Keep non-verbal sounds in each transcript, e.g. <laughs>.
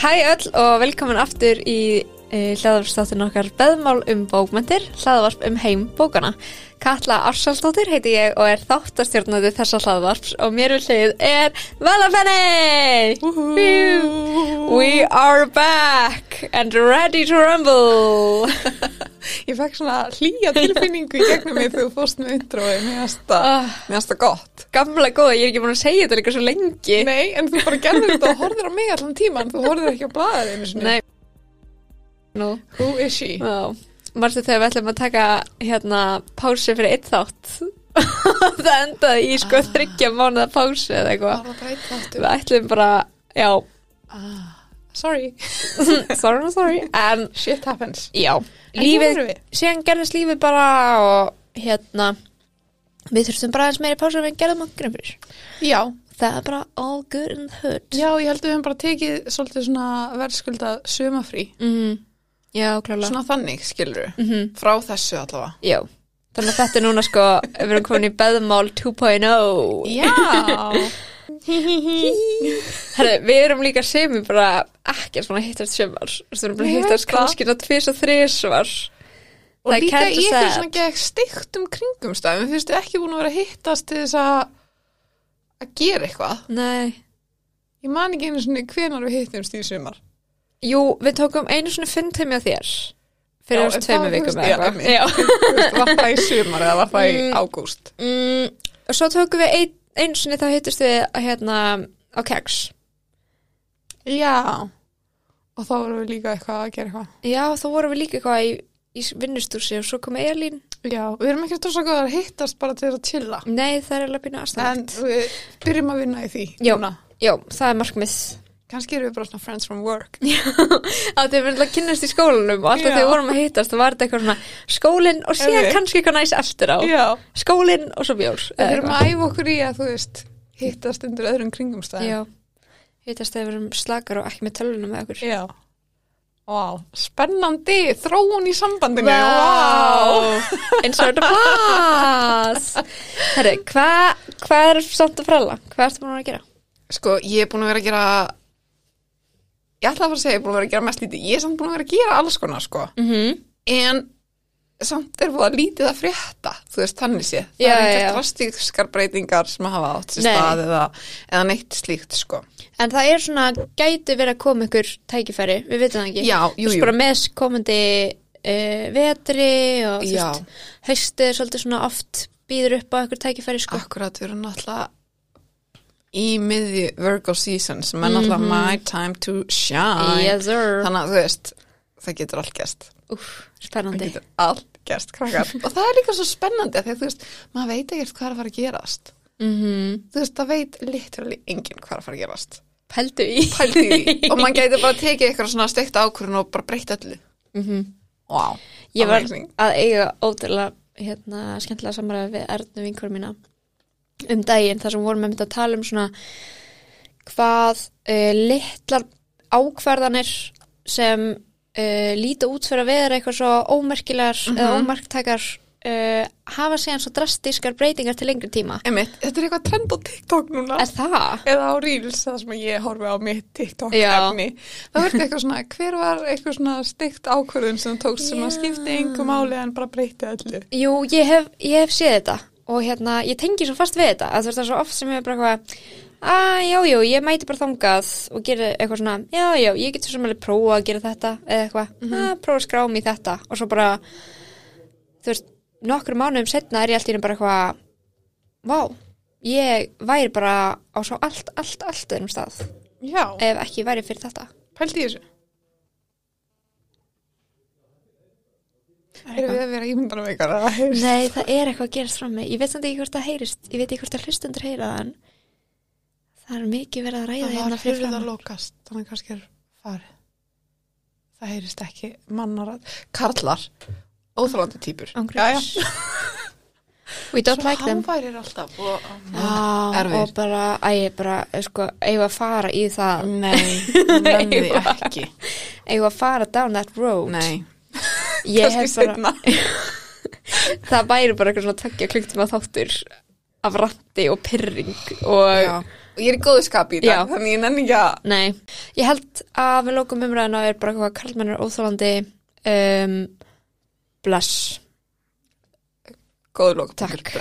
Hæ öll og velkomin aftur í uh, hlaðvarpstáttin okkar beðmál um bókmentir, hlaðvarp um heim bókana. Katla Arsaldóttir heiti ég og er þáttastjórnandi þessa hlaðvarps og mér við hlið er Valapenni! We are back and ready to rumble! <laughs> Ég fekk svona hlýja tilfinningu í gegnum mig þegar þú fórst með introið, mér finnst það Ah. það gott. Gamla góða, ég er ekki búin að segja þetta líka svo lengi. Nei, en þú bara gerður þetta og horfður á mig allan tíman, þú horfður ekki á blaðið einu sinni. Nei. Nú. Who is she? Já, marstu þegar við ætlum að taka hérna pásu fyrir eitt þátt <laughs> það endaði í sko þryggja mánuða pásu eða eitthvað við ætlum bara, já Ah, sorry, <laughs> sorry, sorry, en shit happens. já, En lífið við. síðan gerðist lífið bara og hérna við þurftum bara aðeins meiri pásu en við gerðum okkur fyrir Já, það er bara all good in the hood já, ég held að við höfum bara tekið svolítið svona verðskulda sumafrí. mm, já, klálega Svona þannig, skilur mm -hmm. Frá þessu allavega. já, þannig að þetta er núna sko við erum komin í beðmál 2.0 Já. <laughs> Herri, við erum líka semi bara ekkert svona hittast sjömar Við erum bara Ég hittast kannski tvís og þrísvar Og Það líka eitthvað sad. svona gegn stiktum kringumstæðum, þú veist, ekki búin að vera að hittast til þess að að gera eitthvað. Nei Ég man ekki einu svona hvenar við hittumst í sumar. Jú, við tókum einu svona fundheimi á þér Fyrir en tveimu vikum eða var það í sumar eða var það í Mm. ágúst? mm, Og svo tókum við ein, einu svona þá hittust við hérna á keks Já. Og þá vorum við líka eitthvað að gera eitthvað. Já, þá vorum við líka eitthvað í, í vinnustúsi og svo kom Elín Já, við erum ekki góðar að hittast bara til að chilla. Nei, það er alveg pínu En aðstæðan við byrjum að vinna í því. Já. Já, það er markmið Kannski erum við bara svona friends from work. <laughs> að þau verðum að kynnast í skólanum og alltaf Já. þegar við vorum að hittast þá var þetta eitthvað svona skólinn og síðan Einmitt. kannski eitthvað næs eftir á Já. skólinn og svo bjór Við erum að æfa okkur í að, þú veist, hittast undir öðrum kringumstæðum. Já, hittast þegar við erum slakar og ekki með tölunum með okkur Já. Vá, spennandi, þróun í sambandinu, vá. eins og þetta plass Herri, hvað hva er samt að frella? Hvað ertu búin að gera? Sko, ég er búin að vera að gera, ég ætla að fara að segja, ég er búin að vera að gera mest lítið. Ég er samt búin að vera að gera alls konar, sko. Mm -hmm. En samt er búin að lítið að frétta, þú veist, þannig sé. Það Já, er já. drastískar breytingar sem að hafa átt sér stað eða, eða neitt slíkt, sko. En það er svona, gæti verið að koma ykkur tækifæri, við veitum það ekki Já, jú, jú. bara með komandi uh, vetri og þú veist, haustið svolítið svona oft býður upp á ykkur tækifæri sko Akkurat, við erum náttúrulega í miðju Virgo season sem er náttúrulega my time to shine. Yes Þannig að, þú veist, það getur allt gæst. Það getur allt gæst. <laughs> Og það er líka svo spennandi að, þú veist, maður veit ekkert hvað er að fara að gerast. mm Þú veist, það veit literally enginn hvað er að fara að gerast. Pældu í Pældi í. Og maður getur bara <laughs> tekið eitthvað svona steikt ákvörðun og bara breytt öllu. mm Wow. Ég var Amazing. að eiga ótrúlega hérna, skemmtilega samræði við Ernu vinkur mína um daginn þar sem vorum með að tala um svona hvað uh, litlar ákvarðanir sem uh, líta út fyrir að vera eitthvað svo ómerkilegar eða ómarktækar uh, hafa síðan svo drastískar breytingar til lengri tíma. Einmitt, þetta er eitthvað trend á TikTok núna. Er það? eða á Reels, það sem ég horfi á mitt TikTok efni. Það verður eitthvað svona, hver var eitthvað svona steikt ákvörðun sem tókst sem að skipti engum máli en bara breyti öllu? Jú, ég hef, ég hef séð þetta og hérna, ég tengi svo fast við þetta að þú veist það er svo oft sem ég er bara eitthvað að já, já, ég mæti bara þangað og gera eitthvað svona, já, já, ég get svo alveg prófa að gera þetta eða eitthvað, að prófa að skrá mig þetta. Og svo bara þú veist, nokkur mánuðum setna er ég allt einu bara eitthvað vá, ég væri bara á svo allt, allt, allt öðrum stað já, ef ekki væri fyrir þetta. Pældi í þessu erum við að vera ímyndan eitthvað Nei, það er eitthvað að gerast frá mig ég veit samt ekki hvort það heyrist, ég veit ekki hvort það hlustundur heyra það það er mikið verið að ræða það hérna var fyrir fram að lokast þannig að kannski er farið. Það heyrist ekki mannar að karlar óþrólandi týpur. Ángríns. We don't like them. hann væri alltaf og, Já, erfir. og bara, æ, ég bara, sko, eigum að fara í það? Nei, <laughs> nenni Nei, ekki. eigum að fara down that road? Nei, <laughs> ég hef bara, <laughs> það væri bara eitthvað svona tveggja klukktíma þáttur af ratti og pyrring og Já. og ég er í góðu skapi í Já. dag þannig ég nenni ekki að Nei, ég held að við lókum umræðina er bara eitthvað karlmenn er óþólandi um, bless góðu lók Takk. <laughs>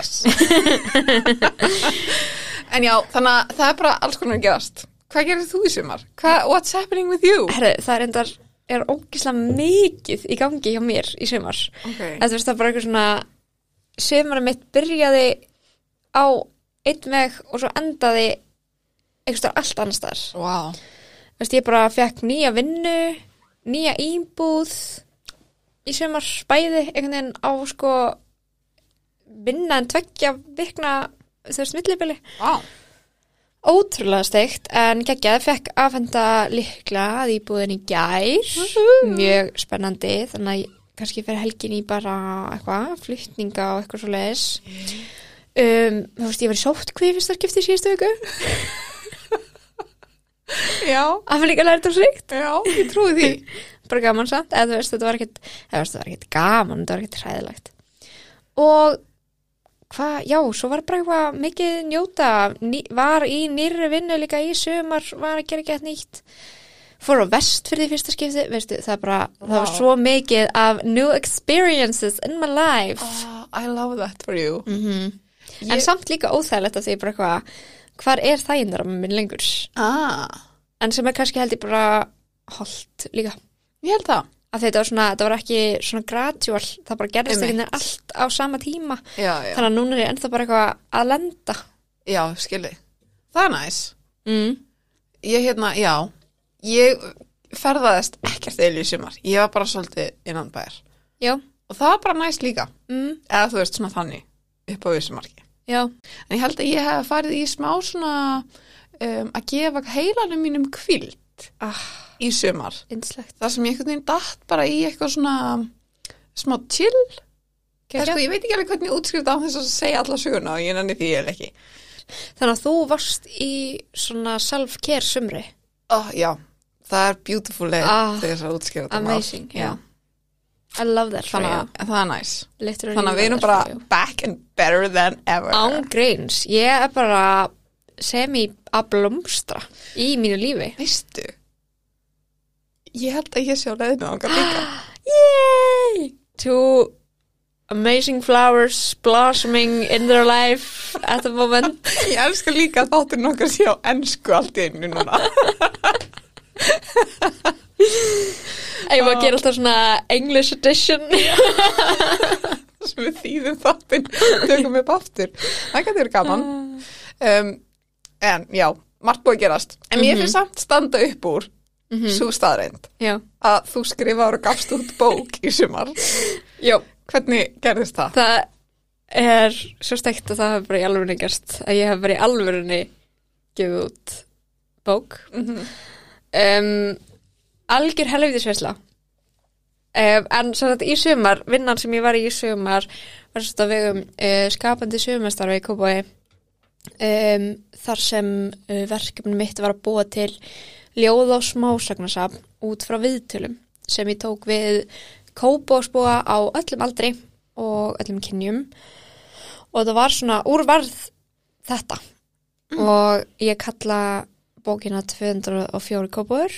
en já, þannig að það er bara alls konar að gerast hvað gerir þú í sumar? Hvað, what's happening with you? Herri, það er endar er ógislega mikið í gangi hjá mér í sumar Okay. Þetta er bara eitthvað svona sumarið mitt byrjaði á einn veg og svo endaði eitthvað allt annars þar wow. Ég bara fekk nýja vinnu nýja íbúð í sumar bæði einhvern veginn á sko vinna en tveggja vikna þú veist millibili wow. Ótrúlega steikt en geggjað fekk afhenda líkla að íbúðin í gær. Mjög spennandi þannig að kannski fyrir helgin í bara eitthvað, flytninga og eitthvað svo leiðis um, þú veist ég var í sóttkví fyrsta skipti í síðustu viku. <laughs> Já, að fyrir líka lært á sríkt já, ég trúi því. <laughs> Bara gaman samt, eða þú veist þetta var ekkert eða þú veist þetta var ekkert gaman, þetta var ekkert hræðilegt. Og hvað, já, svo var bara eitthvað mikið njóta, ný, var í nýrri vinnu líka í sumar, var að gera ekki nýtt. Fór á vest fyrir því fyrsta skipti, veistu, það bara það var svo mikið af new experiences in my life. Oh, I love that for you. Mm Ég- en samt líka óþægilegt að því bara eitthvað hvar er þægindar að minn lengur? Ah, en sem er kannski held ég bara holdt líka. Ég held það að þetta var svona, þetta var ekki svona gradual, það bara gerðist einhvern veginn allt á sama tíma. Já, já, þannig að núna er ég ennþá bara eitthvað að lenda. Já skilji. Það er næs. Mm. ég hérna, já. Ég ferðaðist ekkert eða í sumar. Ég var bara svolítið innan bæjar. Já, og það var bara næs líka. Mm. eða þú veist svona þannig upp á vissumarki já, en ég held að ég hef farið í smá svona um, að gefa heilanum mínum kvild ah, í sumar. Einslegt það sem ég einhvern veginn datt bara í eitthvað svona smá chill. Sko, ég veit ekki alveg hvernig útskrift á þess að segja alla söguna og ég nenni því ég ekki. Þannig að þú varst í svona self-care sumri? Oh, já, það er beautiful Ah, til þess að útskrifa þetta mál. amazing, já. I love that for you. að það er næs Literally þannig að við erum bara back and better than ever. Án greins, ég er bara semi að blómstra í mínu lífi. Veistu ég held að ég sé á leiðinu ánga líka. <gasps> Yay! Two amazing flowers blossoming in their life at the moment. <laughs> ég elska líka að þáttur nokkar sé á ennsku allt í einu núna. <laughs> Ég var að gera alltaf svona English edition. <laughs> sem við þýðum þáttin tökum upp aftur. Það getur verið gaman. Um, en já, margt búið gerast. En mér finnst samt standa upp úr mm svo staðreind Já. að þú skrifaður og gafst út bók í sumar <laughs> Já. hvernig gerðist það? Það er svo steikt að það hefur bara í alvörunni gerst að ég hef bara í alvörunni gefið út bók. um, algjör helviðisveisla. Um, en svo þetta í sumar, vinnan sem ég var í í sumar var svo þetta vegum uh, skapandi sumastarfi í Kópói um, þar sem uh, verkefni mitt var að búa til ljóð og smásagnasafn út frá viðtölum sem ég tók við Kópósbúa á öllum aldri og öllum kynjum. Og það var svona úrvarð þetta. Og ég kalla bókina 204 Kópóur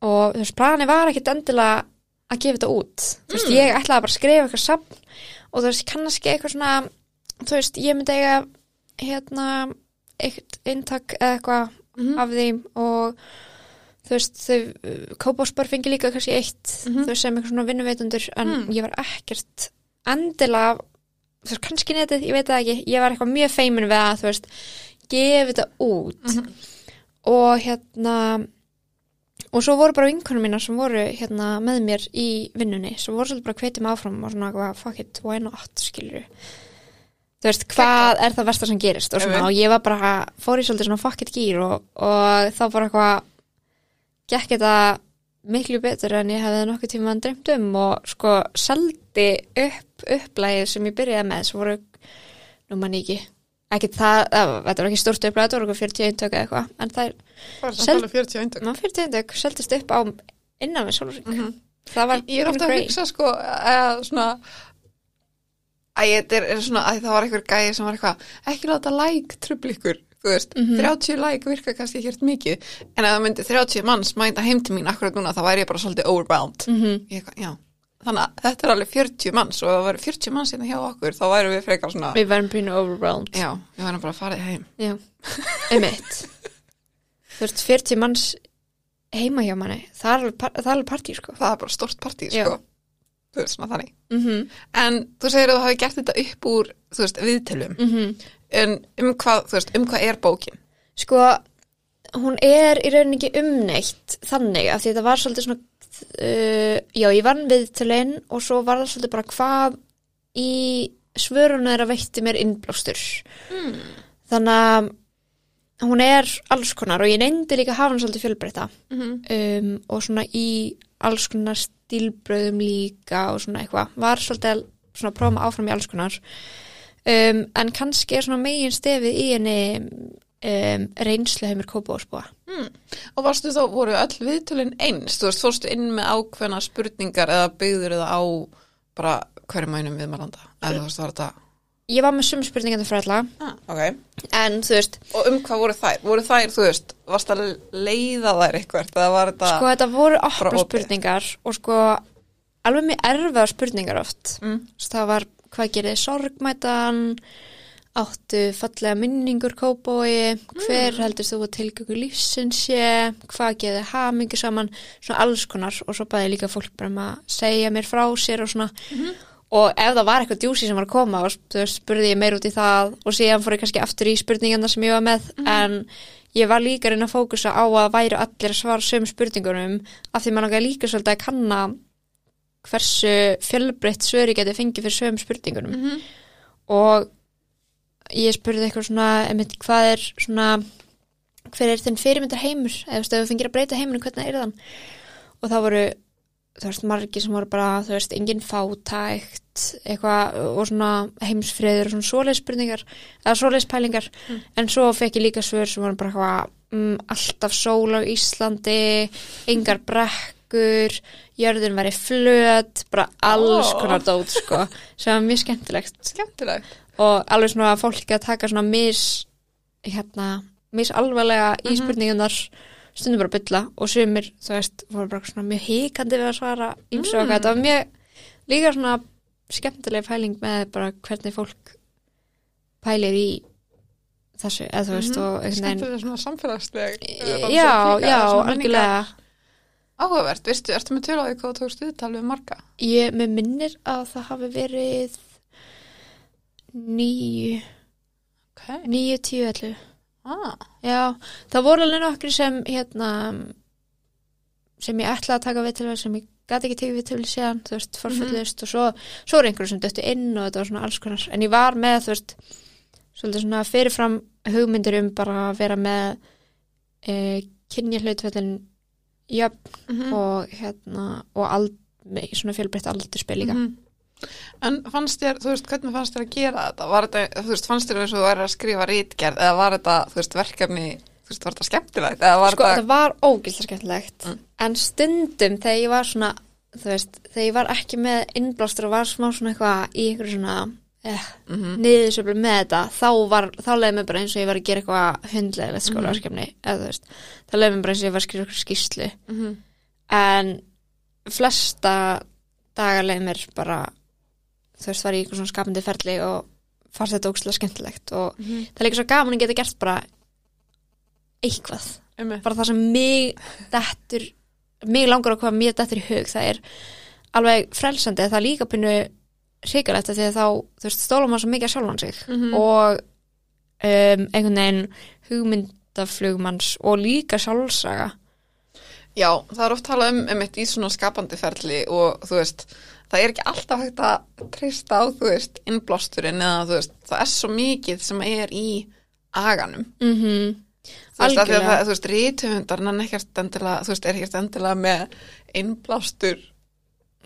og þú veist, plani var ekkit endilega að gefa þetta út. Þú veist, ég ætlaði bara að skrifa eitthvað safn og þú veist, kannski eitthvað svona þú veist, ég myndi eiga hérna, eitt eintak eða eitthvað af því og þú veist, þau Kópásbár fengi líka kannski eitt þú veist, sem eitthvað svona vinnuveitundur en ég var ekkert endilega þú veist, kannski netið, ég veit það ekki ég var eitthvað mjög feimin við að þú veist gefa þetta út. Og hérna og svo voru bara vinkunum mínar sem voru hérna með mér í vinnunni sem voru svolítið bara mig áfram og svona eitthvað, fuck it, why not, skilur þú veist, hvað er það versta sem gerist? Og svona, og ég var bara fór í svolítið svona fuck it gýr og, og þá bara eitthvað gekk þetta miklu betur en ég hefði nokkuð tíma dreymt um og sko seldi upp upplægið sem ég byrjaði með sem voru, nú mann ekki ekki það, þetta var ekki stort upplægið þetta voru eitthvað 40 eintök eða eitthvað en það er Það Sel- samt alveg 40 eintök. Ná, 40 eintök seldist upp á innan við sólurring. Það var Ég er ofta að hugsa sko að svona að er, er svona að það var einhver gæði sem var eitthvað ekki láta like trubli ykkur þú veist, 30 like virka kannski ekki helt mikið, en ef það myndi 30 manns mæta heim til mín akkurat núna þá væri ég bara svolítið overwhelmed. Mhm. ég, eitthvað, já, þannig að þetta er alveg 40 manns og ef það væri 40 manns hérna hjá okkur þá væri við frekar svona, Við verðum pínu overwhelmed. Já, við verðum bara að fara heim. Já, einmitt. Þú veist, 40 manns heima hjá manni. Það er alveg, er alveg partí, sko. Það er bara stort partí, Já. sko þú veist, svona þannig. Mm en þú segir að þú hafi gert þetta upp úr þú veist, viðtölum. -hmm. en um hvað, þú veist, um hvað er bókin? Sko, hún er í rauninni ekki umneitt þannig að því þetta var svolítið svona uh, já, ég vann við til einn og svo var það svolítið bara hvað í svöruna er að veitti mér innblástur. Hmm. þannig að hún er alls konar og ég neyndi líka að hafa hann svolítið fjölbreyta mm um, og svona í alls konar stílbröðum líka og svona eitthvað. Var svolítið að prófa mig áfram í alls konar um, en kannski er svona megin stefið í henni um, reynsluheimur kópáðsbúa og varstu þá, voru öll viðtölin eins? Þú veist, fórstu inn með ákveðna spurningar eða byggður eða á bara hverjum einum viðmælanda? Eða þú veist, var þetta ég var með sum spurningandi fyrir alla. Ah, ok, en veist, og um hvað voru þær? voru þær, þú veist, varst að leiða þær eitthvað, eða var þetta sko þetta voru opna spurningar og sko alveg mjög erfiðar spurningar oft. Mm. Það var hvað gerir sorgmætan áttu fallega minningur kópói hver heldur þú að tilgöngu lífsins sé hvað gerir hamingu saman svona alls konar. Og svo bæði líka fólk bara um að segja mér frá sér og svona. Og ef það var eitthvað djúsi sem var að koma og spurði ég meir út í það og síðan fór ég kannski aftur í spurningarna sem ég var með en ég var líka reyna að fókusa á að væru allir að svara söm spurningunum af því maður langar líka svolítið að kanna hversu fjölbreytt svöri geti fengið fyrir söm spurningunum. Mhm. og ég spurði eitthvað svona einmitt, hvað er svona hver er þinn fyrirmyndar heimur? Eða þú fengir að breyta heimurinn, hvernig er þann? Og það voru þú veist, margir sem voru bara, þú veist, engin fátækt eitthvað og svona heimsfriður og svona svoleið spurningar eða svoleið pælingar. En svo fekk ég líka svör sem voru bara eitthvað mm, alltaf sól á Íslandi engar brekkur jörðin væri flöt bara alls Ó. konar dót sko, sem var mjög skemmtilegt skemmtilegt og alveg svona fólk að taka svona mis hérna, mis alvarlega í Mhm. spurningunar stundum bara að bylla og sumir, þú veist, voru bara svona mjög híkandi við að svara ímsu og Mm. þetta var mjög líka svona skemmtileg pæling með bara hvernig fólk pælir í þessu, eða þú veist, og einhvern veginn skemmtilega svona samfélagsleg Já, já, algjörlega áhugavert, veistu, ertu með tölu á því hvað þú tókst viðtal við marga? Ég með minnir að það hafi verið níu, ok, níu, tíu, allu ah, Já, það voru alveg nokkri sem hérna sem ég ætlaði að taka við til sem ég gæti ekki tekið við til síðan þú veist, forföllust og svo, svo er einhverju sem döttu inn og þetta var svona alls konar. En ég var með, þú veist svona fyrirfram hugmyndir um bara að vera með e, kynja hlutfellin jöfn mm og hérna og ald, svona fjölbreytt aldurspil líka Mhm. En fannst þér, þú veist, hvernig fannst þér að gera þetta? Var þetta, þú veist, fannst þér eins og þú væri að skrifa rítgerð eða var þetta, þú veist, verkefni, þú veist, var þetta skemmtilegt? Var Sko, þetta, var ógilslega skemmtilegt Mm. en stundum þegar ég var svona þú veist, þegar ég var ekki með innblástur og var smá svona eitthvað í eitthvað svona eh, mm niðursöflu með þetta þá, var, þá leiði mig bara eins og ég var að gera eitthvað hundlegilegt skólaverkefni eða þú veist, þá leiði mig bara eins og ég var að skrifa eitthvað skýrslu. -hmm. en flesta dagar leiði mér bara þú veist, var ég eitthvað svona skapandi ferli og fannst þetta ógstilega skemmtilegt og það er líka svo gaman að geta gert bara eitthvað. Bara það sem mig dettur mig langar að hvað mér dettur í hug það er alveg frelsandi það er líka pínu hrikalegt því að þá þú veist, stóla maður svo mikið að sjálfan sig Mhm. og um, einhvern veginn hugmyndaflugmanns og líka sjálfsaga Já, það er oft talað um, um eitt í svona skapandi ferli og þú veist, það er ekki alltaf hægt að treysta á, þú veist, innblásturinn eða þú veist, það er svo mikið sem er í aganum. mm -hmm. Þú veist, það, þú veist, rítuhundar hann er ekkert endilega með innblástur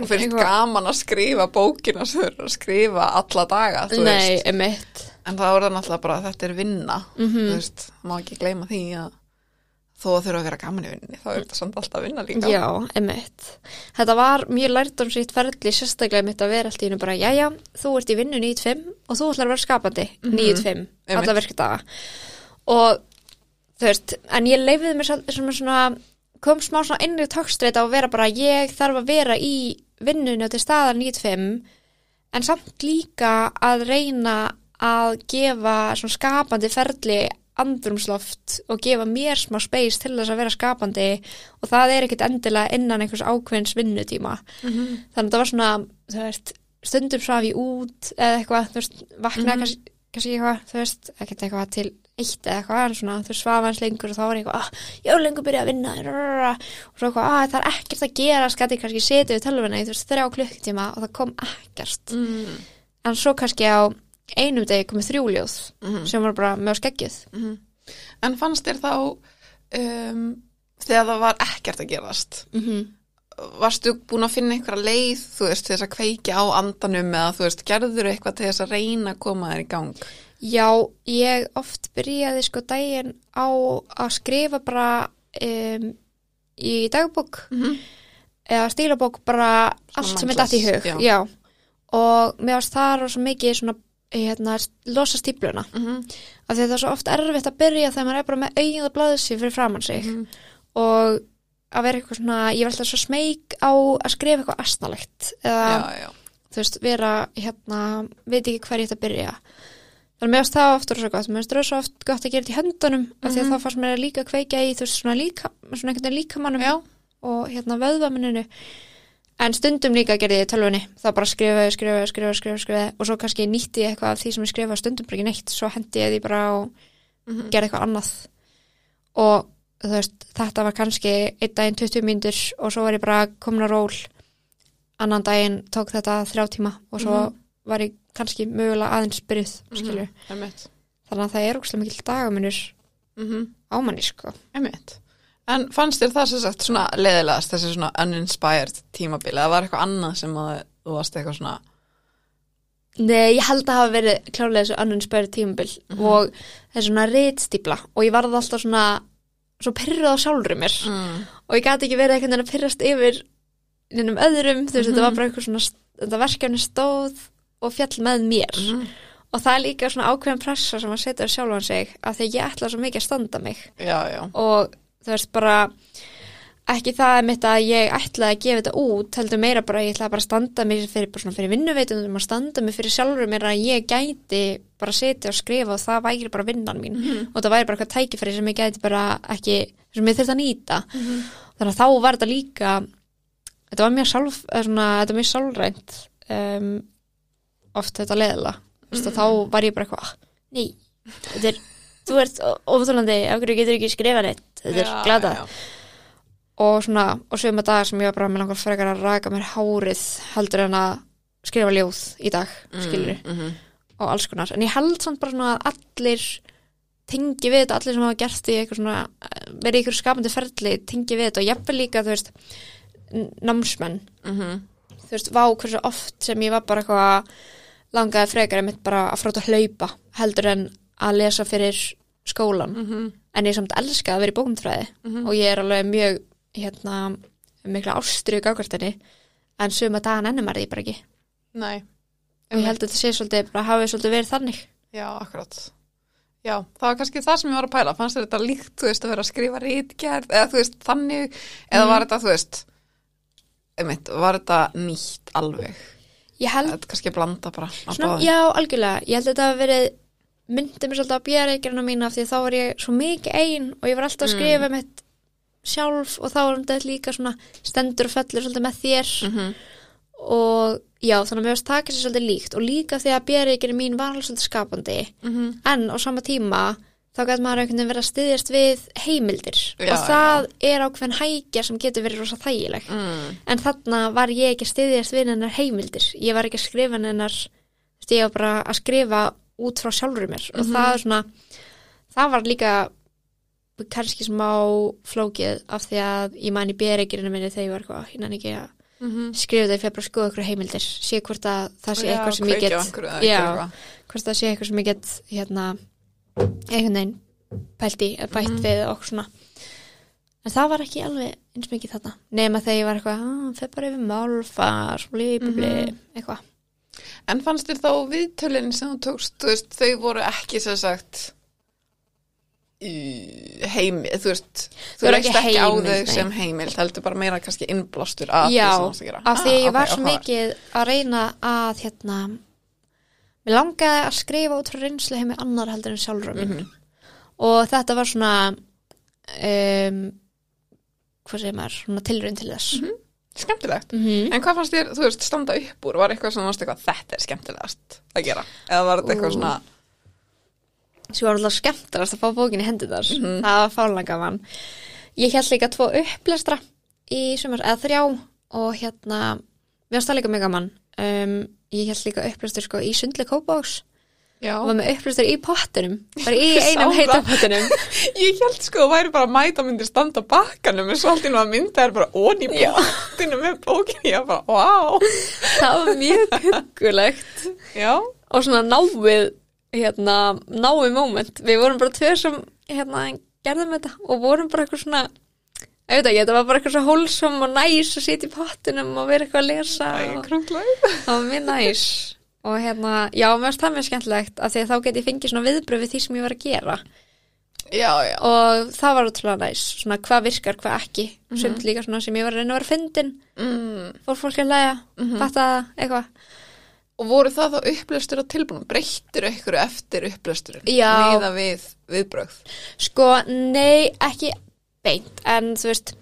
og finnst Eitthvað- gaman að skrifa bókina sem þau eru að skrifa alla daga, þú Nei, emitt En það það náttúrulega bara að þetta er vinna, mm þú veist, má ekki gleyma því að þó að þurfa að vera gaman í vinni, þá er þetta samt alltaf vinna líka. Já, emitt Þetta var mjög lærdómsýtt ferli sérstaklega mitt að vera allt í hennu bara Jæja, þú ert í vinnu 9-5 og þú ætlar að vera skapandi 9-5, alla Einmitt. virka daga. Og þú veist, en ég leifiði mér svona, kom smá svona innri tókstreita og vera bara ég þarf að vera í vinnunni til staðar 95 en samt líka að reyna að gefa svona skapandi ferli andrumsloft og gefa mér smá space til þess að vera skapandi og það er ekkit endilega innan einhvers ákveðins vinnutíma Mhm. þannig að það var svona, veist stundum svaf ég út eða eitthvað þú veist, vaknaði Mhm. kannski, kannski eitthvað þú veist, ekkert eitthvað til eitt eða eitthvað en svona, þú veist, svaf hans lengur og þá var ég eitthvað, ah, ég er lengur byrjað að vinna rrrra, og svo eitthvað, ah, það er ekkert að gera skætti kannski setið við tölvuna í þrjá klukktíma og það kom ekkert Mm. en svo kannski á einum degi komið þrjúljóð Mhm. sem var bara á skeggjuð Mhm. En fannst þér þá um, þegar það var ekkert að gerast mm -hmm. varstu búin að finna einhverja leið þú veist, til þess að kveikja á andanum eða þú veist, gerður eitthvað til þess að reyna að koma þér í gang Já, ég oft byrjaði sko daginn á að skrifa bara um, í dagbók mm -hmm. eða stílabók bara allt sem er dætt í hug já. Já. og mér varst það rosa mikið svona hérna, losa stípluna af því að það er svo oft erfitt að byrja þegar maður er bara með auðið blæðsi fyrir framann sig Mhm. og að vera eitthvað svona ég var alltaf svo smeyk á að skrifa eitthvað astnalegt eða Já, já, þú veist, vera hérna, veit ekki hver ég ætti að byrja þannig að mér varst það ofta rosa gott mér varst rosa oft gott að gera þetta í höndunum af því að Mhm. þá fannst mér að líka kveikja í þú veist, svona líka, svona einhvern veginn líkamannum já. og hérna vöðvamininu en stundum líka gerði ég tölvunni þá bara skrifaði, skrifaði, skrifaði, skrifaði, og svo kannski nýtti ég eitthvað af því sem ég skrifaði stundum bara ekki neitt, svo hendi ég því bara og Mhm. gerði eitthvað annað og þú veist, þetta var kannski einn daginn 20 mínútur og svo var ég bara komin á ról annan daginn tók þetta þrjá tíma og svo Mhm. var ég kannski mögulega aðeins byrjuð, skilur Einmitt. þannig að það er ógstlega mikil dagamunur Mhm. ámanni, sko Einmitt. En fannst þér það sem sagt svona leiðilegast þessi svona uninspired tímabili eða var eitthvað annað sem að þú varst eitthvað svona Nei, ég held að hafa verið klárlega þessu spöru tímabil og þessi svona ritstípla og ég varði alltaf svona svo pyrrað á sjálfur mér mm. og ég gæti ekki verið einhvern veginn að pyrrast yfir neinum öðrum, þú veist, þetta Mhm. var bara eitthvað svona þetta verkefni stóð og fjall með mér Mm. og það er líka svona ákveðin pressa sem að setja á sjálfan sig af því ég ætla svo mikið að standa mig Já, já og þú veist bara ekki það mitt að ég ætla að gefa þetta út, heldur meira bara að ég ætla bara að standa mig fyrir, bara fyrir vinnuveitum og standa mig fyrir sjálfur mér að ég gæti bara setja og skrifa og það væri bara vinnan mín Mhm. og það væri bara eitthvað tækifæri sem ég gæti bara ekki, sem ég þurfti að nýta Mhm. þannig að þá var þetta líka þetta var mjög sjálf eða svona, þetta var mjög sjálfrænt um, oft þetta leðla mm. þá var ég bara eitthvað "Ah, nei, þetta er þú ert óþólandi, af hverju getur ekki skrifa neitt þetta er Já, glata já. og svona, og sögum að dagar sem ég var bara með langar frekar að raka mér hárið heldur en að skrifa ljóð í dag, skilur mm -hmm. og alls konar, en ég held samt bara svona að allir tengi við þetta, allir sem hafa gert í eitthvað svona, verið eitthvað skapandi ferli tengi við þetta og jafnvel líka, þú veist námsmenn, Mhm. þú veist, vá hversu oft sem ég var bara eitthvað langaði frekar einmitt bara að fráta að hlaupa heldur en að lesa fyrir skólan Mhm. en ég samt elska að vera í bókumfræði Mhm. og ég er alveg mjög hérna, mikla ástriðu gákvartinni en suma dagan ennum er því bara ekki. Nei. Og ég held að þetta sé svolítið, bara hafi svolítið verið þannig. Já, akkurat. Já, það var kannski það sem ég var að pæla. Fannst þetta líkt, þú veist, að vera að skrifa rítgerð eða þú veist, þannig? Eða Mhm. var þetta, þú veist einmitt, var þetta nýtt alveg held, þetta kannski blanda bara svona, já, algjörlega. Ég held að þetta hafi verið myndið mér svolítið á bjæreikirna mína af því að þá var ég svo mikið ein og ég var alltaf að skrifa mitt sjálf og þá var þetta líka svona stendur og fellur svolítið með þér. Mhm. og já, þannig að mér varst taka sér svolítið líkt og líka því að bjæreikirna mín var alveg svolítið skapandi. Mhm. en á sama tíma þá gæti maður einhvern veginn verið að styðjast við heimildir. Já, og það er ákveðin hækja sem getur verið rosa þægileg. Mm. en þarna var ég ekki að styðjast við hennar heimildir. Ég var ekki að skrifa hennar ég var bara að skrifa út frá sjálfur mér. Og það er svona það var líka kannski smá flókið af því að ég man í bérikirinu minni þegar ég var eitthvað, ég nann ekki að Mhm. skrifa það, ég fyrir bara að skoða okkur heimildir. Sé hvort að það sé Já, eitthvað sem ég get já, hvort það sé eitthvað sem ég get hérna, einhvern veginn pælt í, eða bætt Mhm. við og svona en það var ekki alveg eins mikið þarna, nema þegar ég var eitthvað ah, fyrir bara yfir málfar bli, Mhm. eitthvað En fannst þér þá viðtölinn sem þú tókst, þú veist, þau voru ekki sem sagt uh, heimi, þú veist Þau þú eru leist ekki ekki á þau sem heimild heldur bara meira kannski innblástur af Já, því af því Ah, ég var svo áhugavert. mikið að reyna að hérna mér langaði að skrifa út frá reynslu heimi annar heldur en sjálfur mín Mhm. og þetta var svona um, hvað segir maður svona tilraun til þess mm skemmtilegt -hmm. En hvað fannst þér, þú veist, standa upp úr? Var eitthvað varst eitthvað, þetta er skemmtilegast að gera? Eða var þetta eitthvað svona, sem var alltaf skemmtilegast að fá bókin í hendur þar Mhm. það var fálega gaman ég held líka tvo upplestra í sumar, eða þrjá og hérna, við varst það líka mjög gaman um, ég held líka upplestur sko í sundli kópáks og var með upplestur í pottunum bara í einum það. heita pottunum <laughs> ég held sko þú væri bara að mæta myndir standa bakkanum en svo allt í nú að mynda er bara onni í bóttinu með bókinu, ég bara, wow <laughs> það var mjög huggulegt. Já, og svona náið hérna, náið moment. Við vorum bara tvö sem hérna, gerðum þetta og vorum bara eitthvað svona ég veit ekki, þetta var bara eitthvað svo hólsum og næs að sitja í pottinum og vera eitthvað að lesa það er og það var mjög næs og hérna, já, það mjög skemmtilegt af því að þá get ég fengið svona viðbröð við því sem ég var að gera Já, já, og það var útrúlega næs, svona hvað virkar, hvað ekki sumt líka svona sem ég var að reyna að vera fyndin mm. fór fólk að læga, fatta það, eitthvað Og voru það þá upplestur á tilbúinum? Breyttir ykkur eftir upplesturinn? Já. Miða við viðbrögð? Sko, nei, ekki beint, en þú veist,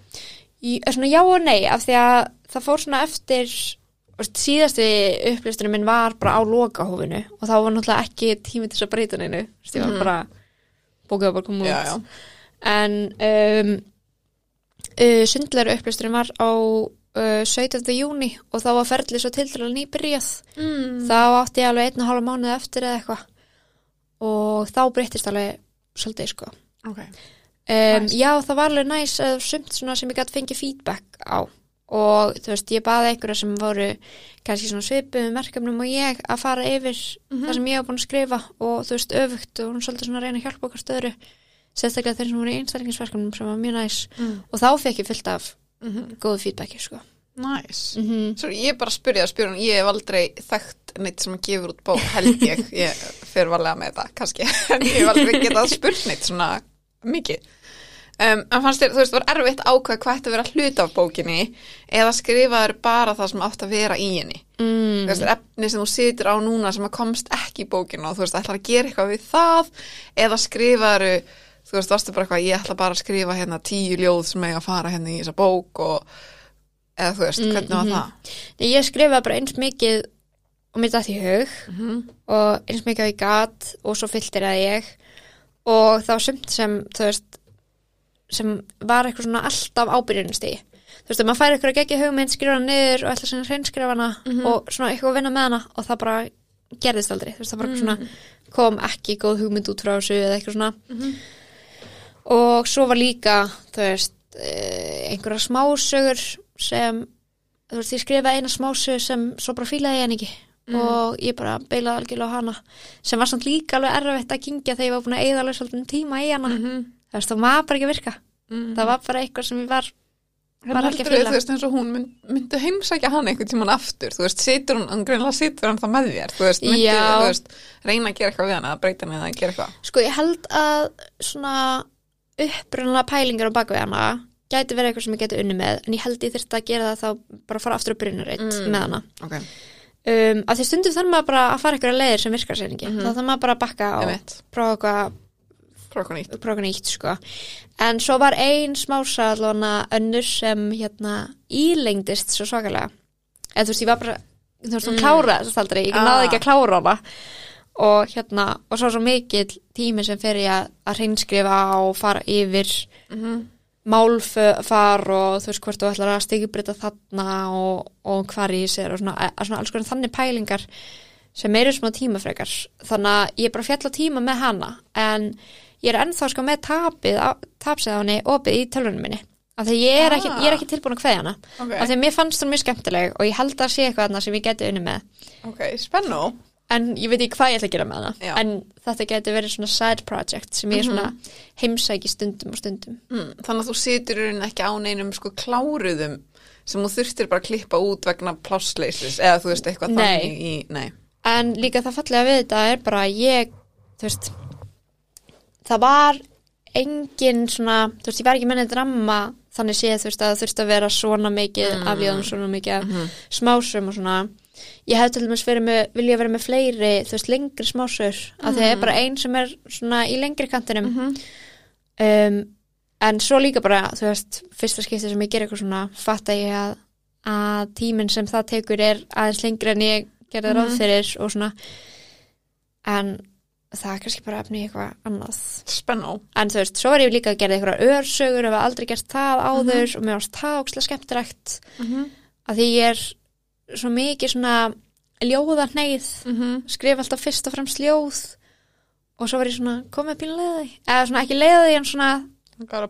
svona já og nei, af því að það fór svona eftir, síðasti upplistunum minn var bara á lokahófinu og þá var náttúrulega ekki tími til þess að breyta neinu, veist, ég var bara, bókið var bara komið út. Já, já. En um, uh, sundlegur upplisturinn var á uh, 17. júni og þá var ferlið svo tildralega nýbyrjað. Mm. Þá átti ég alveg einn og hálfa mánuð eftir eða eitthvað og þá breyttist alveg svolítið, sko. Ok. Um. Já, það var alveg næs að sumt sem ég gæti fengið feedback á og þú veist, ég baði einhverja sem voru kannski svona svipuðum verkefnum og ég að fara yfir það sem ég var búin að skrifa og þú veist, öfugt og hún svolítið svona að reyna að hjálpa okkar stöðru sérstaklega þeir sem voru í einstaklingsverkefnum sem var mjög næs Mm. og þá fekk ég fullt af Mm góðu feedbacki, sko Nice. mm -hmm. Svo ég bara að spyrja að spyrja, ég hef aldrei þekkt neitt sem gefur út bók, held ég, <laughs> ég fer varlega með þetta, kannski, <laughs> en ég hef aldrei getað spurt neitt svona mikið. Um, en fannst þér, þú veist, var erfitt að ákveða hvað ætti að vera hluta af bókinni eða skrifaður bara það sem átt að vera í henni. mm. Þú veist, efni sem þú situr á núna sem að komst ekki í bókinu og þú veist, ætlar að gera eitthvað við það eða skrifaður, þú veist, varstu bara eitthvað, ég ætla bara að skrifa hérna tíu ljóð sem eiga að fara hérna í þessa bók og eða þú veist, hvernig var mhm. það? Nei, Ég skrifaði bara eins mikið og mér dætt í hug Mm og eins mikið á ég gat og svo fylltir að ég og það var sumt sem þú veist sem var eitthvað svona alltaf ábyrjunustigi þú veist, maður fær eitthvað að gegja hugmynd skrifa hana niður og ætla að hreinskrifa hana og svona eitthvað að vinna með hana og það bara gerðist aldrei, þú veist, það bara svona kom ekki góð hugmynd út frá þessu eða eitthvað svona. Og svo var líka, þú veist eh, einhverja smásögur sem, þú veist, ég skrifaði eina smásögur sem svo bara fílaði ég hann ekki og ég bara beilaði algjörlega á hana sem var samt líka alveg erfitt að kingja þegar ég var búin að eigða alveg svolítið tíma í hana. -hmm. þú veist, það var bara ekki að virka. Það var bara eitthvað sem ég var Var ekki að fíla. þú veist eins og hún mynd, myndi heimsækja hann einhvern tímann aftur. Þú veist, situr hún, hann greinlega situr hann það með þér. Þú veist, myndi, Já. þú veist, reyna að gera eitthvað við hann að breyta hann eða að gera eitthvað. Sko, ég held að svona upprunlega pælingar á baku við hana gæti verið eitthvað sem ég geti unni með en ég held ég þyrfti að gera það þá bara fara aftur upp brunnuritt Mm. með hana. Ok, um, að því stundum þarf maður bara að fara eitthvað leiðir sem virkar sér ekki, þá þarf maður bara að bakka og emitt, prófa eitthvað prófa eitthvað nýtt. sko. En svo var ein smása allavega önnur sem hérna ílengdist svo svakalega. Eða þú veist ég var bara þú veist hún kláraði þess aldrei ég Ah. náði ekki að klára hana. Og hérna og svo svo mikill tími sem fer ég að, að hreinskrifa og fara yfir mm málfar og þú veist hvort þú ætlar að stigbrita þarna og, og hvar í sér og svona, svona alls konar þannig pælingar sem eru svona tímafrekar. Þannig að ég er bara fjall á tíma með hana en ég er ennþá sko með tapið tapsið á henni opið í tölvunum minni. Af því ég er, ekki, ég er ekki tilbúin að kveðja hana. Ok, af því mér fannst hún mjög skemmtileg og ég held að sé eitthvað þarna sem ég geti unni með. Ok, spennu en ég veit ekki hvað ég ætla að gera með hana Já. Mhm. en þetta geti verið svona side project sem ég svona heimsæki stundum og stundum mm, þannig að þú situr í rauninni ekki á neinum sko kláruðum sem þú þurftir bara að klippa út vegna plássleislis eða þú veist eitthvað Nei. þannig í, nei, En líka það fallega við þetta er bara að ég, þú veist, það var engin svona, þú veist, ég var ekki með neitt ramma þannig séð, þú veist, að það þurfti að vera svona mikið Mm. af ljóðum, svona mikið af Mhm. smásum og svona ég hef til dæmis verið með, vilja vera með fleiri þú veist, lengri smásur af því að það er bara ein sem er svona í lengri kantinum Mhm. um, en svo líka bara, þú veist fyrsta skipti sem ég ger eitthvað svona fatta ég að, að tíminn sem það tekur er aðeins lengri en ég gerði ráð Mhm. fyrir og svona en það er kannski bara efni eitthvað annað Spennó. en þú veist, svo var ég líka að gera eitthvað örsögur og aldrei gert það áður og mér varst það ókslega skemmtilegt Mhm. að því ég er svo mikið svona ljóða hneið Mhm. skrifa alltaf fyrst og fremst ljóð og svo var ég svona komið pínu leiði eða svona ekki leiði en svona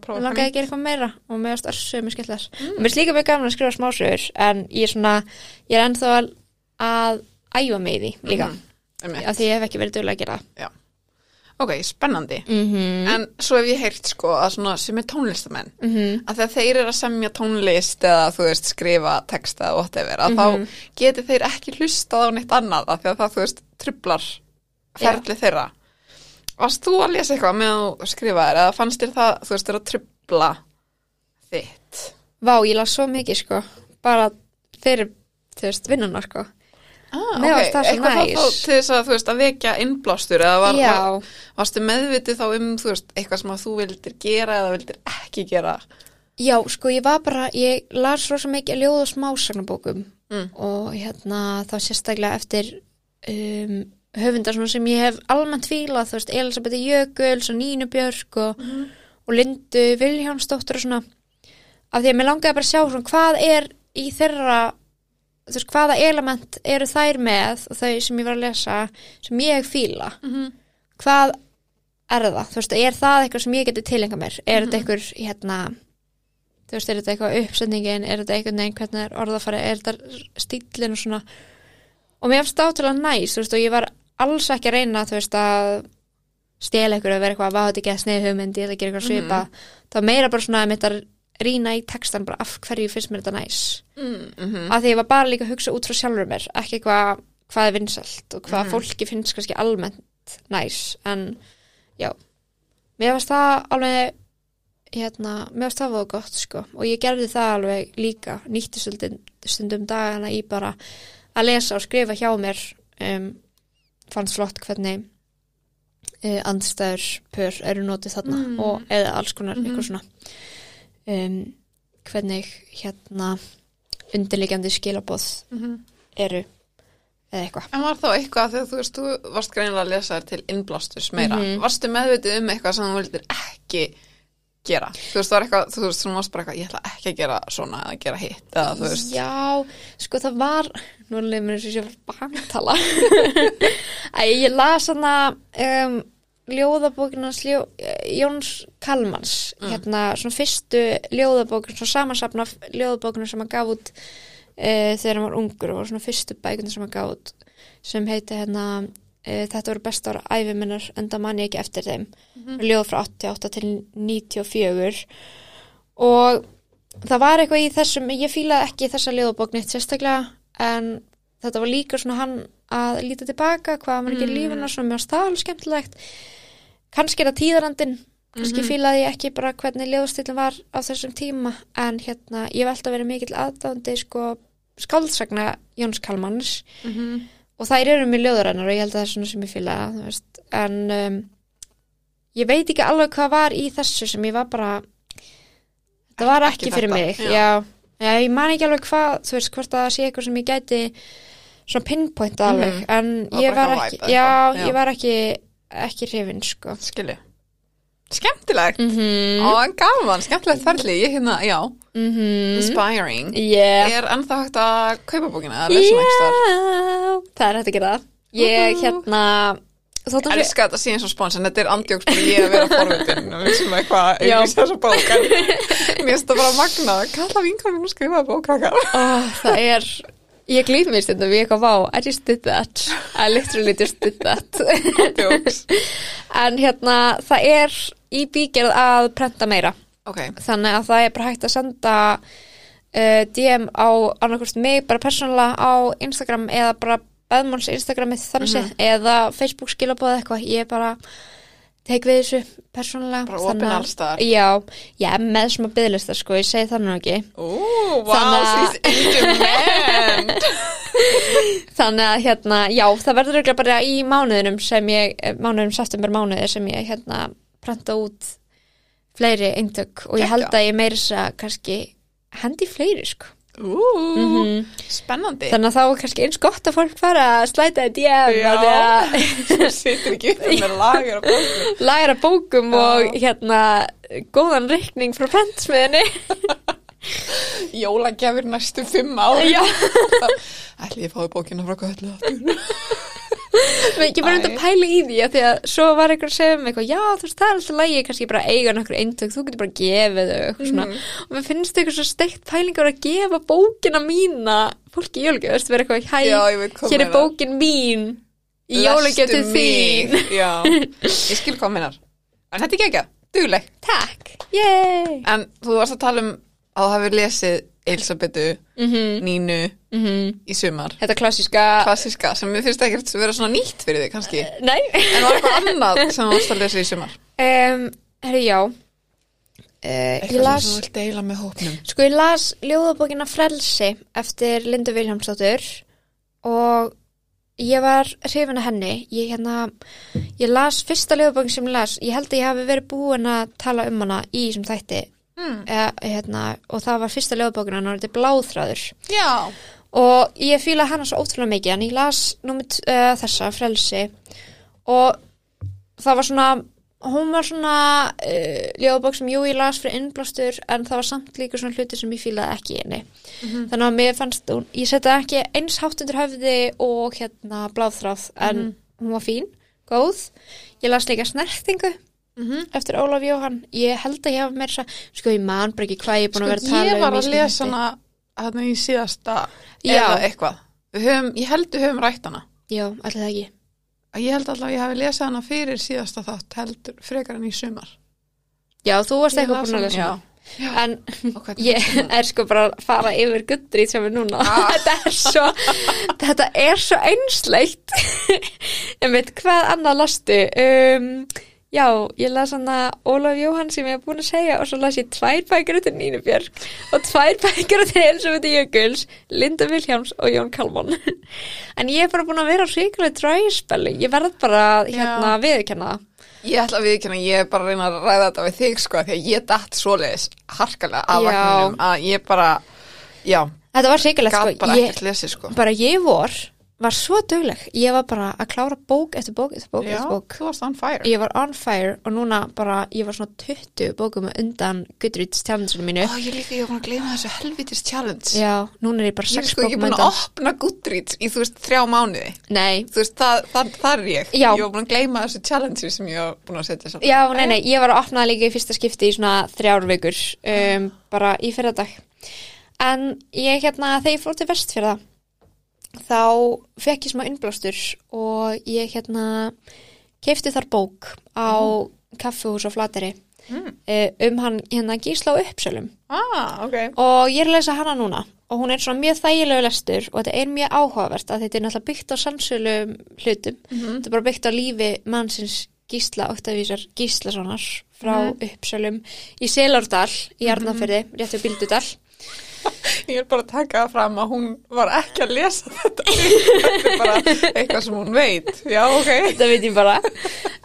prófa langaði að gera eitthvað meira og varst örsögur mér skemmtilegar Mm. og mér er líka mjög gaman að skrifa smásögur en ég er svona, ég er ennþá að, æfa í því líka. Einmitt. af því ég hef ekki verið duglega að gera það Ok, spennandi. mm -hmm. En svo hef ég heyrt sko að svona sem er tónlistamenn Mm að þegar þeir eru að semja tónlist eða þú veist skrifa texta og whatever að Mhm. þá geti þeir ekki hlustað á neitt annað af því að það þú veist trublar ferli þeirra Varst þú að lesa eitthvað með að skrifa þér eða fannst þér það þú veist þér að trubla þitt Vá, ég las svo mikið sko bara fyrir, þú veist, vinnunar sko ah, Mér fannst það svo Eitthvað þá- til þess að þú veist að vekja innblástur eða var, var, varstu meðvitið þá um þú veist eitthvað sem að þú vildir gera eða vildir ekki gera? Já, sko ég var bara ég las svo mikið ljóð og smásagnabókum Mm. og hérna þá sérstaklega eftir um, höfundar sem ég hef almennt fílað, þú veist, Elisabeth Jökuls og Nínu Björk og, og Lindu Vilhjámsdóttur og svona. Af því að mér langaði bara að sjá svona hvað er í þeirra þú veist, hvaða element eru þær með og þau sem ég var að lesa sem ég fíla mm -hmm. hvað er það? Þú veist, er það eitthvað sem ég geti tilenga mér? Er þetta eitthvað, hérna, þú veist, er þetta eitthvað uppsetningin? Er þetta eitthvað neginn, hvernig er orðafæri? Er þetta stílinn og svona? Og mér finnst það átrúlega næs, þú veist, og ég var alls ekki að reyna, þú veist, að stela eitthvað að vera eitthvað, hvað þetta ekki að snið hugmynd, ég ætla að gera eitthvað svipa. Það var meira bara svona að mitt að rýna í textan bara af hverju finnst mér þetta næs. Mm -hmm. Að því ég var bara líka að hugsa út frá sjálfur mér, ekki eitthvað hvað er vinsælt og hvað fólki finnst kannski almennt næs, en já, mér varst það alveg hérna, mér varst það voða gott sko og ég gerði það alveg líka nýtti stundum, dagana í bara að lesa og skrifa hjá mér um, fannst flott hvernig uh, andstæður pör eru notið þarna Mm. og eða alls konar Mhm. eitthvað svona um, hvernig hérna undirliggjandi skilaboð eru eða eitthvað En var þá eitthvað þegar þú veist, þú varst greinilega að lesa þér til innblástus meira. Mhm. Varstu meðvitið um eitthvað sem þú vildir ekki gera? Þú veist, það var eitthvað, þú veist, þú varst bara eitthvað, ég ætla ekki að gera svona eða gera hitt, eða þú veist. Já, sko það var nú er mér eins og ég var bantala <laughs> Æ, ég las hana um, ljóðabókina sljó, Jóns Kalmans. Hérna svona fyrstu ljóðabókina svona samansapna af ljóðabókina sem hann gaf út uh, þegar hann var ungur og svona fyrstu bækuna sem hann gaf út sem heiti hérna uh, þetta voru besta ára æfi minnar enda manni ekki eftir þeim. Ljóð frá 88 til 94 og það var eitthvað í þessum, ég fílaði ekki þessa ljóðabók neitt sérstaklega en þetta var líka svona hann að líta tilbaka hvað maður gerir mm. lífuna svona mjög stál skemmtilegt kannski er það tíðarandinn kannski fílaði ég ekki bara hvernig ljóðstilin var á þessum tíma en hérna ég velt að vera mikill aðdándi sko skáldsagna Jóns Kalmans Mhm. og þær eru mjög ljóðurennar og ég held að það er svona sem ég fíla þú veist, en um, ég veit ekki alveg hvað var í þessu sem ég var bara það var Ekki ekki, fyrir þetta, mig já. já. Já, ég man ekki alveg hvað þú veist, hvort það sé eitthvað sem ég gæti svona pinpointa alveg Mhm. en Var ég var ekki já, já. ég var ekki ekki hrifin sko Skilju. Skemmtilegt. mm Ó, en gaman, skemmtilegt ferli, ég hérna, já, -hmm. inspiring. yeah. Er ennþá hægt að kaupa bókina eða lesa hana ekki star? Já, það er hægt að gera það. Ég hérna Ég fyrir elska þetta síðan svo spons, en þetta er andjóks bara ég að vera forvitin og sem eitthvað Já. auðvitað þessa bók, en <laughs> mér finnst það bara magnað, kalla vinkonum að skrifa bókakar. oh, það er ég glýf mér stundum við eitthvað vá I just did that I literally just did that <laughs> en hérna það er í bígerð að prenta meira. Ok, þannig að það er bara hægt að senda uh, DM á annarkvist mig bara persónulega á Instagram eða bara Beðmáls Instagramið þannig séð eða Facebook skilabóð eitthvað. Ég er bara tek við þessu persónulega Bara opin þannig að- alls staðar. Já, já, með smá byðlista sko, ég segi það nú ekki Ú, vá, Þannig. <laughs> Þannig að hérna, já, það verður auðvitað bara í mánuðinum sem ég, mánuðinum september mánuði sem ég hérna prenta út fleiri eintök og ég held að ég meira þess að kannski hendi fleiri sko. Ú, Mhm. spennandi. Þannig að þá er kannski eins gott að fólk fara að slæta í DM Já. Þú situr ekki upp með lager og bókur. <laughs> læra bókum Já. og hérna góðan reikning frá prentsmiðinni. <laughs> Jólagjafir næstu fimm ár. Já. <laughs> Ætli ég fái bókina frá Köllu aftur. Ég var undir Æ. að pæla í því að því að svo var einhver að segja um eitthvað, já þú veist það er alltaf lægi kannski bara eiga nokkur eintök, þú getur bara gefið þau eitthvað svona Mhm. og mér finnst eitthvað svo steikt pælingar að gefa bókina mína fólki í jólugjöf, þú veist, vera eitthvað, hæ, Já, hér er bókin mín í jólugjöf til þín. mig. <laughs> Já, ég skil hvað minnar. En þetta er ekki ekki, dugleg. Takk, yey. En þú varst að tala um að þú hafi lesið Elisabetu, Mm Nínu í sumar. Þetta klassíska, Klassiska, sem mér finnst ekkert vera svona nýtt fyrir þig kannski. nei, En var eitthvað annað sem varst að lesa í sumar? um, herru, já, uh, Eitthvað las... sem þú vilt deila með hópnum. Sko ég las ljóðabókina Frelsi eftir Lindu Viljámsdóttur og ég var hrifin að henni. Ég, hérna, ég las fyrsta ljóðabókin sem ég las. Ég held að ég hafi verið búin að tala um hana í þessum þætti Mm. e, hérna, og það var fyrsta ljóðabókina og þetta er Bláþráður. Já. Og ég fíla hana svo ótrúlega mikið en ég las númið uh, þessa Frelsi og það var svona hún var svona uh, ljóðabók sem jú ég las fyrir innblástur en það var samt líka svona hluti sem ég fílaði ekki í henni þannig að mér fannst hún, ég setja ekki eins hátt undir höfði og hérna bláðþráð en hún var fín, góð ég las líka snertingu Mm eftir Ólaf Jóhann, ég held að ég hafa meira sko ég man bara ekki hvað ég er búin Sko, að vera að tala ég um var í að lesa hana hana í síðasta Já. eða eitthvað. Höfum, ég held við höfum rætt hana. já, allir það ekki Ég held alltaf að ég hafi lesað hana fyrir síðasta þátt heldur frekar en í sumar. já, þú varst Ég eitthvað búin að hana, lesa já. hana. en Og hvernig Ég er sko bara að fara yfir guttri sem er núna Ah. <laughs> þetta er svo þetta er svo einsleitt <laughs> en veit hvað annað lastu um, já, ég las hann að Ólaf Jóhann sem ég hef búin að segja og svo las ég tvær bækur út Nínu Björg og tvær <laughs> bækur út Elisabeth Jökuls Linda Vilhjáms og Jón Kalmon. <laughs> En ég er bara búin að vera ríkulega dræspelli, ég verð bara hérna viðurkenna það. Ég ætla að viðkynna, ég er bara að reyna að ræða þetta við þig sko, því að ég datt svoleiðis harkalega af vagninum að ég bara, já, þetta var gaf sko, bara ég, lesið sko. bara ég vor var svo dugleg, ég var bara að klára bók eftir bók eftir bók Já, eftir bók þú varst on fire. ég var on fire og núna bara ég var svona 20 bókum undan Goodreads challenge-inu mínu Ó, ég líka, ég var að gleyma þessu helvitis challenge. já, núna er ég bara Ég er 6 sko ekki bókum búin að undan opna Goodreads í, þú veist, þrjá mánuði. nei, Þú veist, það, það, það er ég. Já. Ég var búin að gleyma þessu challenge sem ég var búin að setja saman. já, nei, nei, ég var að opna það líka í fyrsta skipti í svona þrjár vikur um, bara í fyrra dag en ég hérna, þegar ég fór til vestfjörða þá fekk ég smá innblástur og ég hérna keifti þar bók á kaffihús á Flateri Mm. um hann hérna Gísla á Uppsölum. Ah, ok. og ég er að lesa hana núna og hún er svona mjög þægilegu lestur og þetta er mjög áhugavert að þetta er náttúrulega byggt á sannsölum hlutum. Þetta er bara byggt á lífi mannsins Gísla Oktavísar Gíslasonar frá Uppsölum í Selárdal í Arnafyrði, rétt við Bildudal Ég er bara taka það fram að hún var ekki að lesa þetta. þetta er bara eitthvað sem hún veit. Já, ok. þetta veit ég bara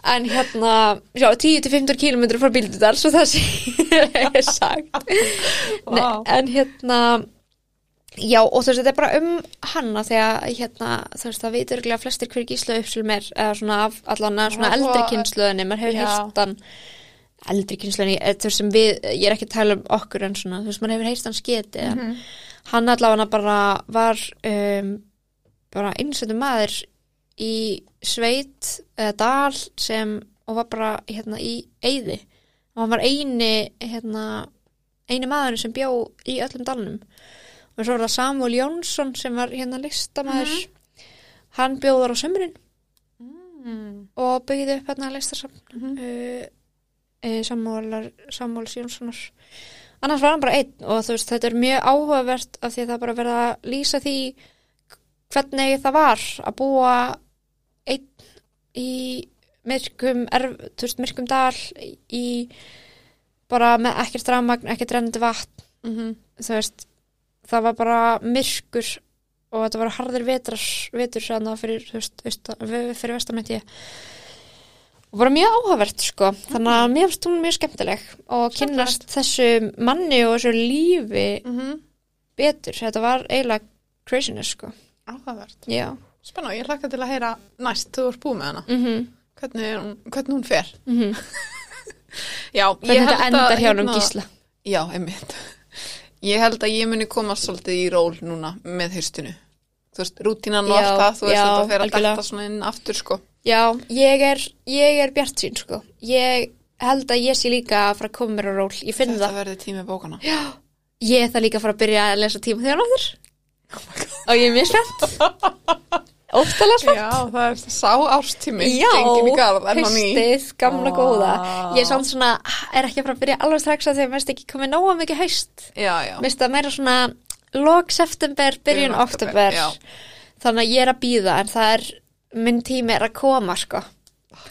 en hérna, já, 10-15 km frá Bildudal svo það sé <laughs> sagt Nei, Vá. en hérna já og þú veist þetta er bara um hanna þegar hérna þú veist það veit örgulega flestir hver gísla uppsölum er eða svona af allan að svona eldri kynsluðinni maður hefur heyrst hann eldri kynsluðinni, þú veist sem við ég er ekki að tala um okkur en svona þú veist maður hefur heyrst hann sketi Mhm. en hann allavega bara var um, bara einsöndum maður í sveit eða dal sem og var bara hérna í eyði og hann var eini hérna, eini maður sem bjó í öllum dalnum og svo var það Samuel Jónsson sem var hérna listamaður hann bjóðar á sömurinn Mm. og byggði upp hérna listasafn Mhm. Samuel, Samuel Jónssonar. Annars var hann bara einn og þú veist þetta er mjög áhugavert af því að það bara verið að lýsa því hvernig það var að búa einn í myrkum, erf, þú veist, myrkum dal í bara með ekkert rafmagn, ekkert rennandi vatn. Mhm. þú veist, það var bara myrkur og þetta var harðir vetrar, vetur svona fyrir, veist, fyrir vestamætti og bara mjög áhugavert sko, þannig að mér finnst hún mjög skemmtileg og kynnast þessu manni og þessu lífi Mhm. betur, þetta var eiginlega craziness sko, Áhugavert. já Spenna, ég hlakka til að heyra næst þú ert búið með hana. mm Hvernig, er hún, hvernig hún fer. -hmm. <laughs> Já, hvernig þetta endar hjá hann um hérna- gísla Já, einmitt. <laughs> Ég held að ég muni koma svolítið í ról núna með haustinu. Þú veist, rútínan og Já, allt það, þú veist, já, þetta fer að detta svona inn aftur, sko. Já, ég er, ég er bjart sín sko. Ég held að ég sé líka að fara að koma mér á ról. Ég finn Þetta það. verði tími bókana. Já. Ég er það líka að fara að byrja að lesa tíma þegar náður. Og ég er mjög spennt. Óttalega spennt. Já, það er sá árstími. Já, Gengin í garð, enn á ný. haustið, gamla Vá. góða. Ég er samt svona, er ekki að fara að byrja alveg strax að þegar mér lok september, byrjun oktober. Þannig að ég er að býða en það er, minn tími er að koma sko.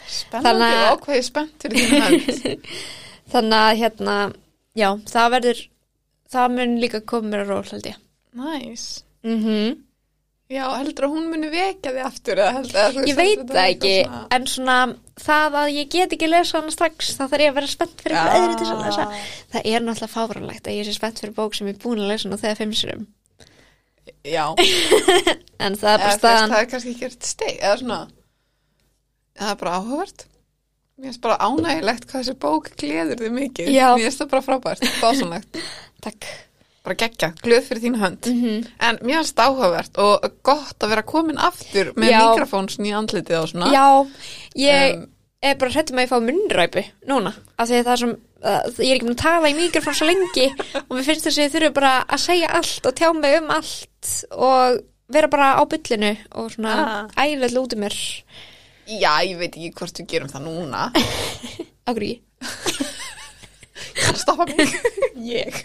Spennandi Þannig að- og ákveði spennt fyrir þínu <laughs> hönd. Þannig að hérna, já, það verður, það mun líka koma mér að ról held ég. Næs. Mm Já, heldur að hún muni vekja þig aftur Ég veit það ekki, svona- en svona það að ég get ekki lesa hana strax, þá þarf ég að vera spennt fyrir eitthvað öðru til að lesa. Það er náttúrulega fáfránlegt að ég sé spennt fyrir bók sem ég er búin að lesa nú þegar fimm sérum. Já, <laughs> En það er bara staðan. það er kannski ekki eftir steg, eða svona, það er bara áhugavert. Mér finnst bara ánægilegt hvað þessi bók gleður þig mikið. Já. Mér finnst það bara frábært, dásanlegt. <laughs> Takk. Bara geggja, glöð fyrir þín hönd. Mm En mér finnst það áhugavert og gott að vera komin aftur með mikrofóns nýja andlitið og svona. Já, ég Um, er bara hrættum að ég fá munnræpu núna, af því að það er sem, uh, ég er ekki búin að tala í mikrofón svo lengi og mér finnst þess að ég þurfi bara að segja allt og tjá mig um allt og vera bara á byllinu og svona Ah. ægilega út um mér. Já, ég veit ekki hvort við gerum það núna. <laughs> Akkur ekki. <laughs> Stoppa mig. <laughs> ég.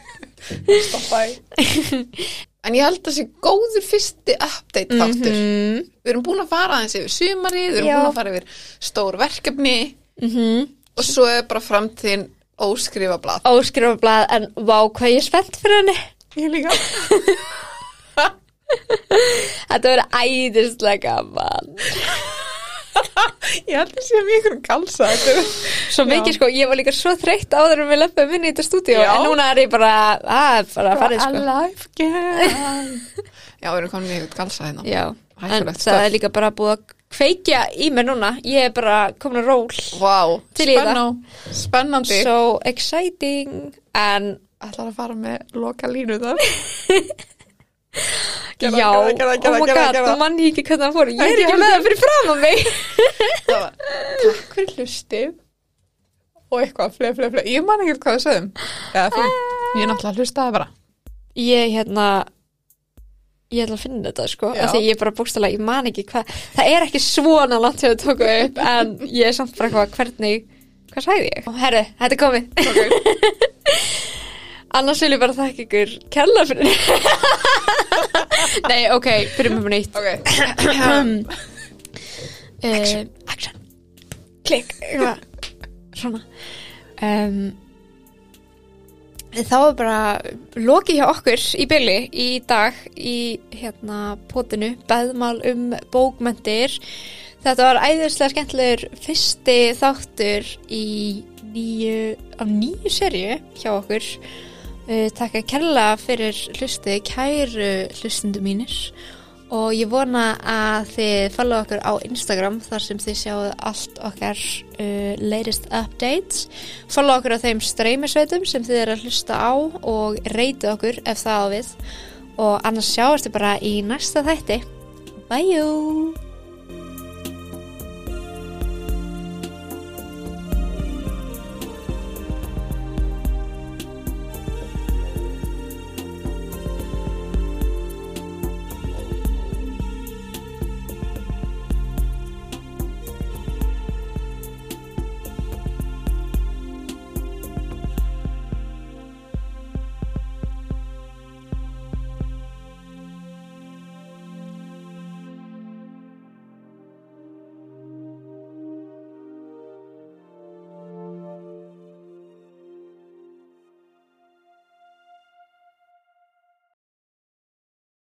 Stoppa þig. <laughs> En ég held að þessi góður fyrsti update þáttur. Mm Við erum búin að fara aðeins yfir sumarið, við erum Já. búin að fara yfir stór verkefni -hmm. og svo er bara framtíðin óskrifa blað. Óskrifa blað, en vá hvað ég er spennt fyrir henni. Ég líka. <laughs> Þetta verður æðislega gaman. Ég held að sé að mjög galsa þetta. er- Svo mikið sko, ég var líka svo þreytt áður en við löpum inn í þetta stúdíu en núna er ég bara, að, bara farið sko. Alive again. <laughs> Já, við erum komin í eitthvað galsa hérna. Já, en Hættulegt það er líka bara búið að kveikja í mér núna. Ég er bara komin að ról. Vá, Til í það. spennandi. So exciting. En Ætlar að fara með loka línu <laughs> þar. já, Gerða, gerða, gerða, oh gerða, my gerða, god, gerða. þú mann ég ekki hvernig það fór. Ég er Ekki með það fyrir fram á mig. <laughs> Það var, takk fyrir hlustið og eitthvað, fleið, fleið, fleið. Ég man ekki hvað við sögum. Eða þú, ég er náttúrulega hlustaði bara. Ég hérna, ég ætla að finna þetta sko. Já. Af því ég bara búkstala, ég man ekki hvað. Það er ekki svona langt sem við tókum upp en ég er samt bara eitthvað hvernig, hvað sagði ég? Herri, þetta er komið. Ok, <laughs> Annars vil ég bara þakka ykkur kella fyrir <laughs> Nei, ok, fyrir með nýtt. Ok. Action, Action. Klikk Svona. Um, Þá er bara lokið hjá okkur í byli í dag í hérna potinu beðmál um bókmentir Þetta var æðislega skemmtilegur fyrsti þáttur í nýju, af nýju serju hjá okkur Takk að kella fyrir hlusti, kæru hlustundu mínir. Og ég vona að þið follow okkur á Instagram þar sem þið sjáu allt okkar uh, latest updates. Follow okkur á þeim streymisveitum sem þið eru að hlusta á og reytið okkur ef það á við. Og annars sjáumst þið bara í næsta þætti. Bye!